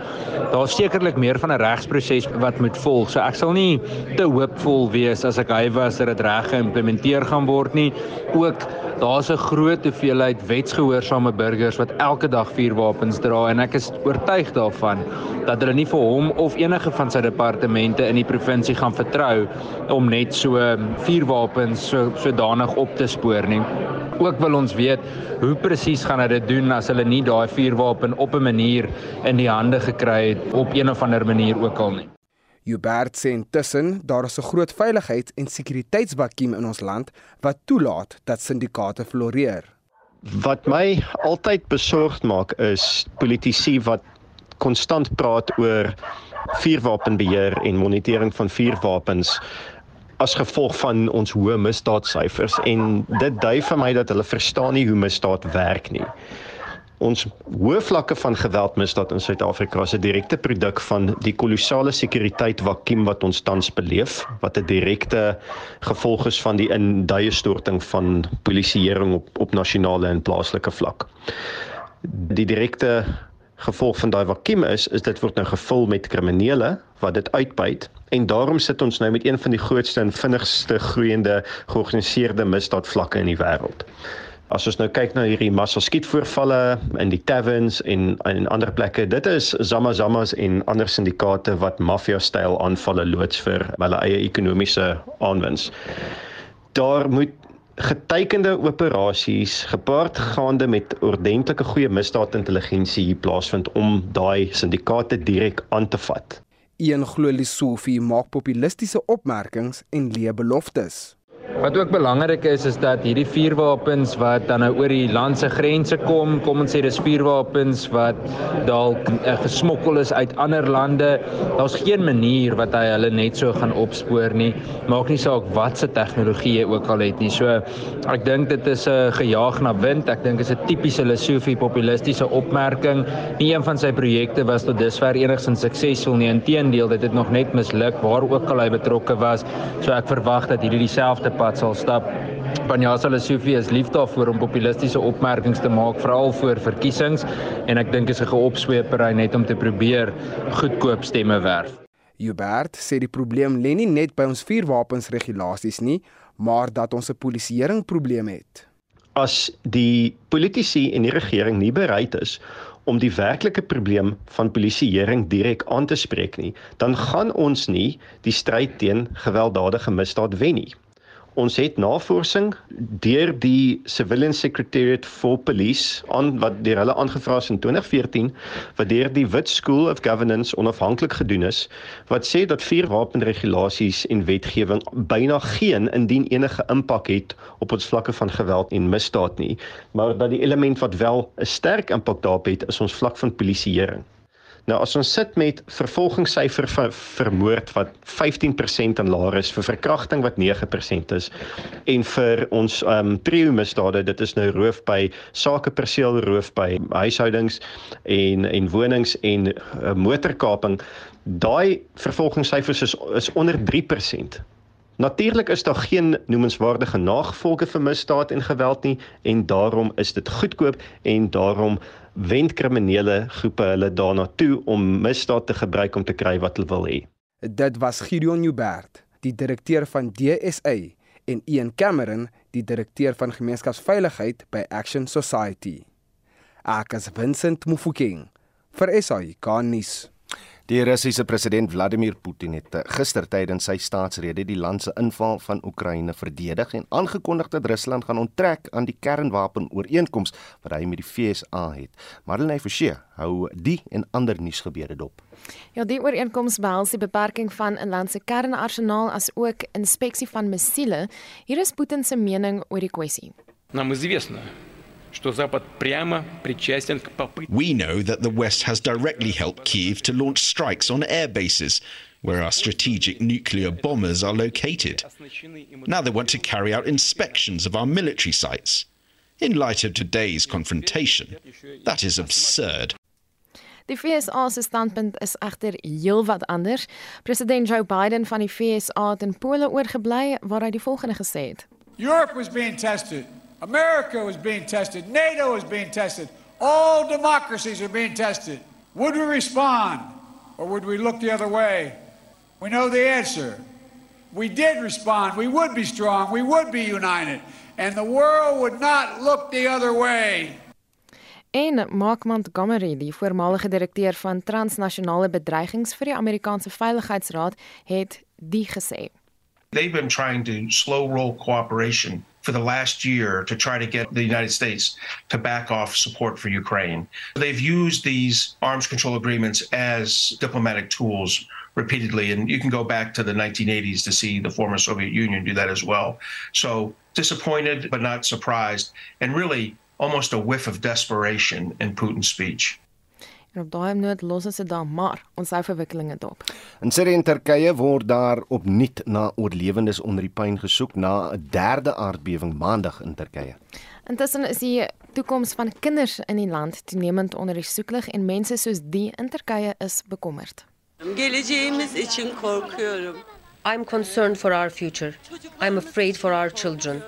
Daar's sekerlik meer van 'n regsproses wat moet volg. So ek sal nie te hoopvol wees as ek hy was dat dit reg geïmplementeer gaan word nie. Ook daar's 'n groot hoeveelheid wetsgehoorsame burgers wat elke dag vuurwapens dra en ek is oortuig daarvan dat hulle nie vir hom of enige van sy departemente in die provinsie gaan vertrou om net so vuurwapens so sodanig op te spoor nie. Ook wil ons weet hoe presies gaan hulle dit doen as hulle nie daai vuurwapen op 'n manier in die hande gekry het op een of ander manier ook al nie. Hubert sê intussen daar is 'n groot veiligheids- en sekuriteitsvakuum in ons land wat toelaat dat syndikaate floreer. Wat my altyd besorgd maak is politici wat konstant praat oor vuurwapenbeheer en monitering van vuurwapens as gevolg van ons hoë misdaadsyfers en dit dui vir my dat hulle verstaan nie hoe misdaad werk nie. Ons hoë vlakke van geweldmisdaad in Suid-Afrika is 'n direkte produk van die kolossale sekuriteit vakuum wat ons tans beleef, wat 'n direkte gevolg is van die induie storting van polisieering op op nasionale en plaaslike vlak. Die direkte gevolg van daai vakuum is is dit word nou gevul met kriminele wat dit uitbuit en daarom sit ons nou met een van die grootste en vinnigste groeiende georganiseerde misdaadvlakke in die wêreld. As ons nou kyk na hierdie massa skietvoorvalle in die taverns en in ander plekke, dit is Zama Zamas en ander syndikaate wat maffia-styl aanvalle loods vir hulle eie ekonomiese aanwins. Daar moet getekende operasies gepaard gaande met ordentlike goeie misdaadintelligensie hier plaasvind om daai syndikaate direk aan te vat. Een glo Lisofie maak populistiese opmerkings en leë beloftes. Wat ook belangrik is is dat hierdie vuurwapens wat dan nou oor die land se grense kom, kom ons sê dis vuurwapens wat dalk uh, gesmokkel is uit ander lande. Daar's geen manier wat hy hulle net so gaan opspoor nie. Maak nie saak wat se tegnologie hy ook al het nie. So ek dink dit is 'n uh, gejaag na wind. Ek dink is 'n tipiese Lesofie populistiese opmerking. Nie een van sy projekte was tot dusver enigsins suksesvol nie. Inteendeel, dit het nog net misluk waar ook al hy betrokke was. So ek verwag dat hierdie dieselfde pad sal stap. Panjasa Lesofie is lief daarvoor om populistiese opmerkings te maak veral voor verkiesings en ek dink is 'n geopsweepery net om te probeer goedkoop stemme werf. Hubert sê die probleem lê nie net by ons vuurwapensregulasies nie, maar dat ons 'n polisieering probleem het. As die politici en die regering nie bereid is om die werklike probleem van polisieering direk aan te spreek nie, dan gaan ons nie die stryd teen gewelddadige misdaad wen nie. Ons het navorsing deur die Civilian Secretariat for Police aan wat deur hulle aangevra is in 2014 wat deur die Wit School of Governance onafhanklik gedoen is wat sê dat vuurwapenregulasies en wetgewing byna geen indien enige impak het op ons vlakke van geweld en misdaad nie maar dat die element wat wel 'n sterk impak daarop het is ons vlak van polisieering. Nou as ons sit met vervolgingssyfer vir vermoord wat 15% en laer is, vir verkrachting wat 9% is en vir ons ehm um, trio misdade, dit is nou roof by sakeperseel roof by huishoudings en en wonings en uh, motorkaping, daai vervolgingssyfers is is onder 3%. Natuurlik is daar geen noemenswaardige nagevolge vir misdaad en geweld nie en daarom is dit goedkoop en daarom wend kriminele groepe hulle daarna toe om misdaad te gebruik om te kry wat hulle wil hê. Dit was Gideon Joubert, die direkteur van DSA en Ian Cameron, die direkteur van gemeenskapsveiligheid by Action Society. Ek is Vincent Mufokeng vir SAI Garnis. Die Russiese president Vladimir Putin het eh, gister tydens sy staatsrede die land se inval van Oekraïne verdedig en aangekondig dat Rusland gaan onttrek aan die kernwapenooreenkoms wat hy met die VSA het. Marlene Forsie hou die en ander nuusgebeure dop. Ja, die ooreenkoms behels die beperking van 'n land se kernarsenaal as ook inspeksie van missiele. Hier is Putin se mening oor die kwessie. Нам известно, We know that the West has directly helped Kiev to launch strikes on air bases where our strategic nuclear bombers are located. Now they want to carry out inspections of our military sites. In light of today's confrontation, that is absurd. Die VSA se standpunt is egter heelwat anders. President Joe Biden van die VSA het in Pole oorgebly waar hy die volgende gesê het: Europe was being tested America was being tested. NATO was being tested. All democracies are being tested. Would we respond or would we look the other way? We know the answer. We did respond. We would be strong. We would be united. And the world would not look the other way. En Mark Montgomery, die voormalige direkteur van transnasionale bedreigings vir die Amerikaanse Veiligheidsraad, het die gesê. They've been trying to slow roll cooperation for the last year to try to get the United States to back off support for Ukraine. They've used these arms control agreements as diplomatic tools repeatedly, and you can go back to the 1980s to see the former Soviet Union do that as well. So disappointed, but not surprised, and really almost a whiff of desperation in Putin's speech. En op daai noot los ons dit dan maar ons hou verwikkelinge dop. In Sirië en Turkye word daar opnuut na oorlewendes onder die puin gesoek na 'n derde aardbewing maandag in Turkye. Intussen is die toekoms van kinders in die land toenemend onder die soeklig en mense soos die in Turkye is bekommerd. Geleceğimiz için korkuyorum. I'm concerned for our future. I'm afraid for our children.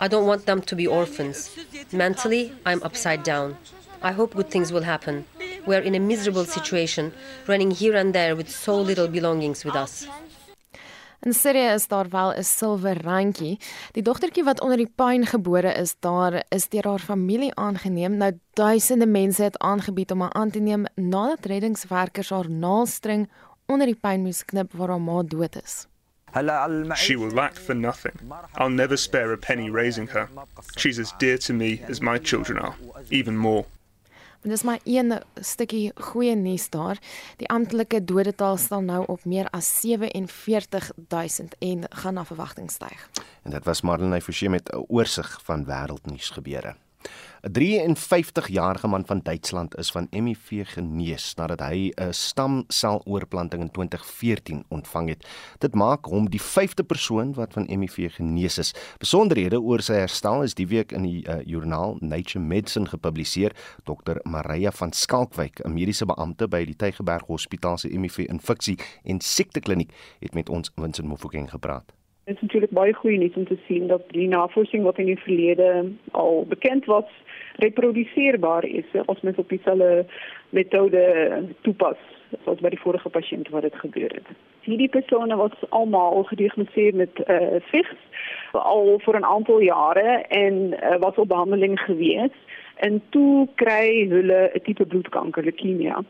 I don't want them to be orphans. Mentally, I'm upside down. I hope good things will happen. We're in a miserable situation, running here and there with so little belongings with us. In Sirië is daar wel 'n silwer randjie. Die dogtertjie wat onder die puin gebore is, daar is deur haar familie aangeneem. Nou duisende mense het aangebied om haar aan te neem nadat reddingswerkers haar naaldstring onder die puin moes knip waar haar ma dood is. She will lack for nothing. I'll never spare a penny raising her. She's as dear to me as my children are, even more. En dis maar een stukkie goeie nuus daar. Die amptelike dodetal staan nou op meer as 47000 en gaan na verwagting styg. En dit was Marlene Forsie met 'n oorsig van wêreldnuus gebeure. 'n 53-jarige man van Duitsland is van HIV genees nadat hy 'n stamseloorplanting in 2014 ontvang het. Dit maak hom die 5de persoon wat van HIV genees is. Besonderhede oor sy herstel is die week in die uh, joernaal Nature Medicine gepubliseer. Dr. Maria van Skalkwyk, 'n mediese beampte by die Tygerberg Hospitaal se HIV-infeksie en siektekliniek, het met ons Vincent Mofokeng gepraat. Het is natuurlijk baie goeie nuus om te zien dat die navorsing wat in het verleden al bekend was, reproduceerbaar is als men op diezelfde methode toepast zoals bij de vorige patiënt waar het gebeurde. Die personen was allemaal gediagnosticeerd met uh, VIGS al voor een aantal jaren en uh, was op behandeling geweest. En toen krijgen hulle type bloedkanker, leukemia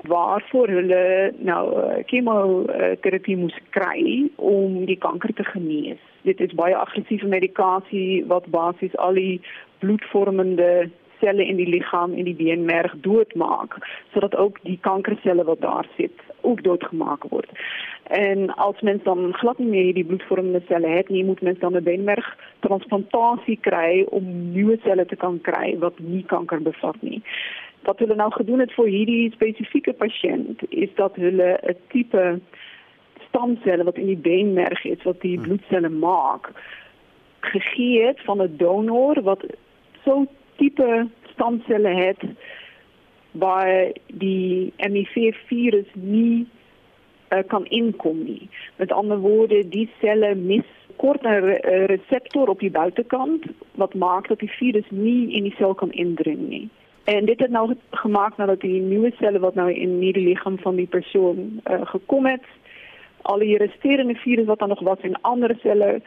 waarvoor hulle nou chemoterapie moes kry om die kanker te genees. Dit is baie aggressiewe medikasie wat basies al die bloedvormende selle in die liggaam en die beenmerg doodmaak sodat ook die kankerselle wat daar sit ook doodgemaak word. En als mens dan glad nie meer die bloedvormende selle het nie, moet mens dan 'n beenmerg transplantasie kry om nuwe selle te kan kry wat nie kanker bevat nie. wat hulle nou gedoen het vir hierdie spesifieke pasiënt is dat hulle 'n tipe stamselle wat in die beenmerg is wat die bloedselle maak gegee het van 'n donor wat so tipe stamselle het waar die HIV virus nie uh, kan inkom nie. Met ander woorde, die selle mis kort 'n re reseptor op die buitekant wat maak dat die virus nie in die sel kan indring nie. En dit het nou gemaak nadat die nuwe selle wat nou in die liggaam van die persoon uh, gekom het, al die resterende virus wat dan nog was in ander selle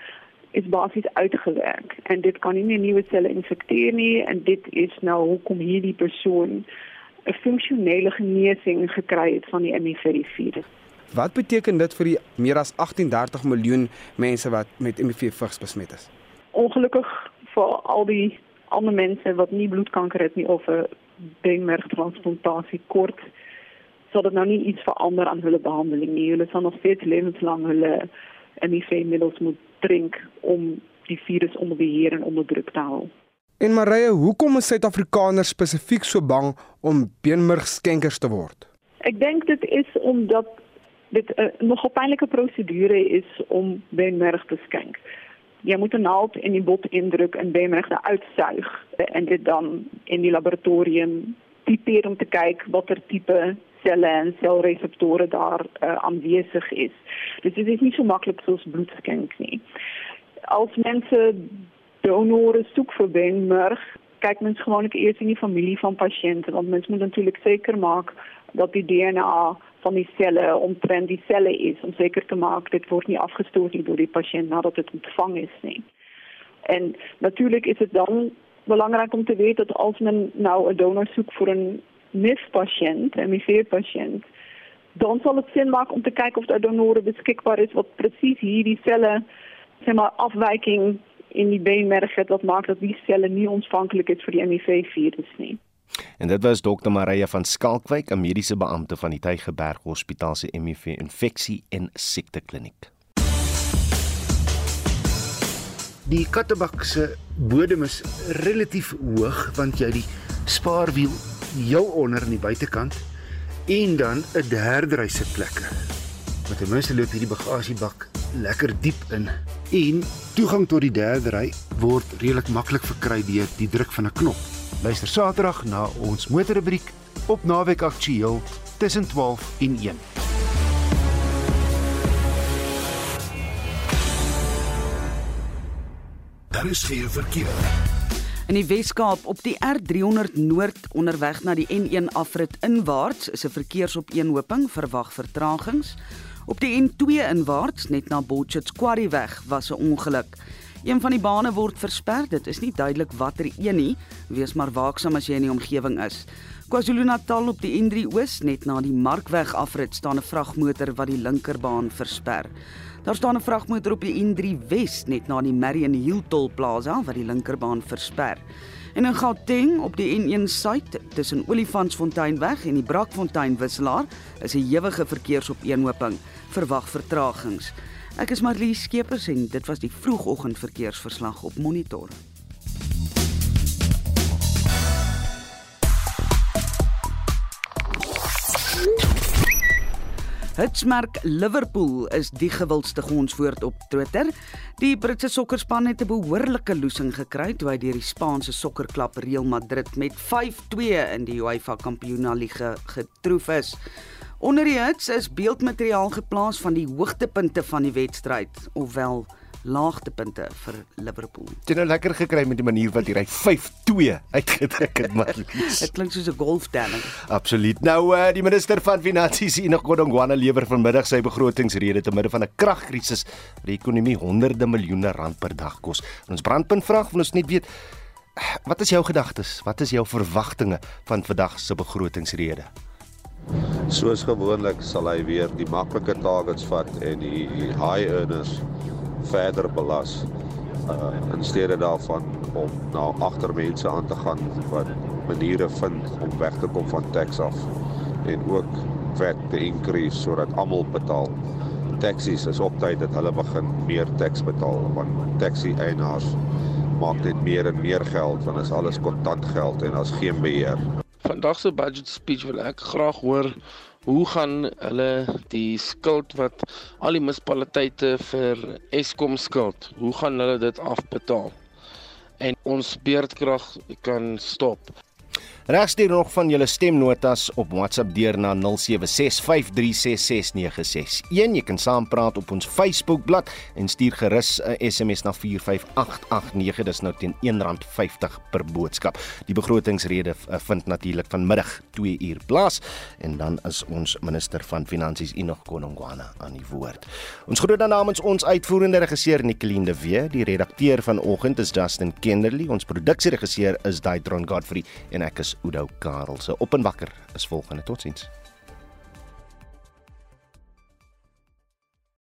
is basies uitgewerk en dit kan nie meer nuwe selle infekteer nie en dit is nou hoekom hierdie persoon 'n funksionele genesing gekry het van die HIV virus. Wat beteken dit vir die meer as 1830 miljoen mense wat met HIV vigs besmet is? Ongelukkig vir al die ander mense wat nie bloedkanker het nie of 'n beenmergtransplantasie kort sal dit nou nie iets verander aan hulle behandeling nie. Hulle sal nog steeds lewenslang hulle HIV-middels moet drink om die virus onder beheer en onder druk te hou. En Marie, hoekom is Suid-Afrikaners spesifiek so bang om beenmergskenkers te word? Ek dink dit is omdat dit 'n uh, nogal pynlike prosedure is om beenmerg te skenk. Jy moet 'n naald in die bot indruk en beenmerg uitsuig en dit dan in die laboratorium tipeer om te kyk watter tipe selle en selreseptore daar uh, aanwesig is. Dus dit is nie so maklik soos bloedskenk nie. Als mense donore soek vir beenmerg, kyk mens gewoonlik eers in die familie van pasiënte want mens moet natuurlik seker maak dat die DNA van die selle omtrent die selle is om seker te maak dit word nie afgestoot deur die pasiënt nadat dit ontvang is nie. En natuurlik is dit dan belangrik om te weet dat as men nou 'n donor soek vir 'n MIF-pasiënt, 'n HIV-pasiënt, dan sal dit sin maak om te kyk of daar donore beskikbaar is wat presies hierdie selle, sê maar afwyking in die beenmerg het wat maak dat die selle nie ontvanklik is vir die HIV-virus nie. En dit was dokter Maria van Skalkwyk, 'n mediese beampte van die Tygerberg Hospitaal se HIV infeksie en siektekliniek. Die kattebak se bodem is relatief hoog want jy die spaarwiel heel onder aan die buitekant en dan 'n derde ry sitplekke. Met ten minste loop hierdie bagasiebak lekker diep in en toegang tot die derde ry word redelik maklik verkry deur die druk van 'n knop. Luister Saterdag na ons motorrubriek op Naweek Aktueel tussen 12 en 1. Daar is geen verkeer. In die Weskaap op die R300 Noord onderweg na die N1 afrit inwaarts is 'n verkeersopeenhoping verwag vertragings. Op die N2 inwaarts net na Potchefstroom Quarry weg was 'n ongeluk. Een van die bane word versper. Dit is nie duidelik watter een nie. Wees maar waaksaam as jy in die omgewing is. KwaZulu-Natal op die N3 Oos net na die Markweg afrit staan 'n vragmotor wat die linkerbaan versper. Daar staan 'n vragmotor op die N3 Wes net na die Marion Hill Toll Plaza wat die linkerbaan versper. En in Gauteng op die N1 suid tussen Olifantsfonteinweg en die Brakfontein wisselaar is 'n ewige verkeersopeenhoping. Verwag vertragings. Ek is Marlie Skeepers en dit was die vroegoggend verkeersverslag op Monitor. Hitsmerk Liverpool is die gewildste gonswoord op Twitter. Die Britse sokkerspan het 'n behoorlike loosing gekry toe hy deur die Spaanse sokkerklub Real Madrid met 5-2 in die UEFA Kampioenligga getroof is. Onder die hits is beeldmateriaal geplaas van die hoogtepunte van die wedstryd, ofwel laagtepunte vir Liverpool. Dit nou lekker gekry met die manier wat hy ry 5-2 uitgedruk het maar. Dit klink soos 'n golftelling. Absoluut. Nou uh, die minister van Finansies, Enoch Godongwana, lewer vanmiddag sy begrotingsrede te midde van 'n kragkrisis wat die ekonomie honderde miljoene rand per dag kos. En ons brandpunt vraag van ons net weet wat is jou gedagtes? Wat is jou verwagtinge van vandag se begrotingsrede? Soos gewoonlik sal hy weer die maklike targets vat en die high earners verder belas uh in steede daarvan om na agter mense aan te gaan wat maniere vind om weg te kom van tax af en ook vet te increase sodat almal betaal. Taxies is op tyd dat hulle begin meer tax betaal want taxi eienaars maak net meer en meer geld want is alles kontant geld en as geen beheer. Vandag se budget speech wil ek graag hoor hoe gaan hulle die skuld wat al die munisipaliteite vir Eskom skuld, hoe gaan hulle dit afbetaal? En ons beerdkrag kan stop. Regstuur nog van julle stemnotas op WhatsApp deur na 0765366961. Jy kan saampraat op ons Facebookblad en stuur gerus 'n SMS na 45889. Dis nou teen R1.50 per boodskap. Die begrotingsrede eh, vind natuurlik vanmiddag 2 uur plaas en dan is ons minister van Finansies Enoch Konongwana aan die woord. Ons groet dan namens ons uitvoerende regisseur Nicoline de Wee, die redakteur vanoggend is Justin Kennerly, ons produksieregisseur is Daitron Godfrey en ek is Oudo Karel se op en wakker is volgende. Totsiens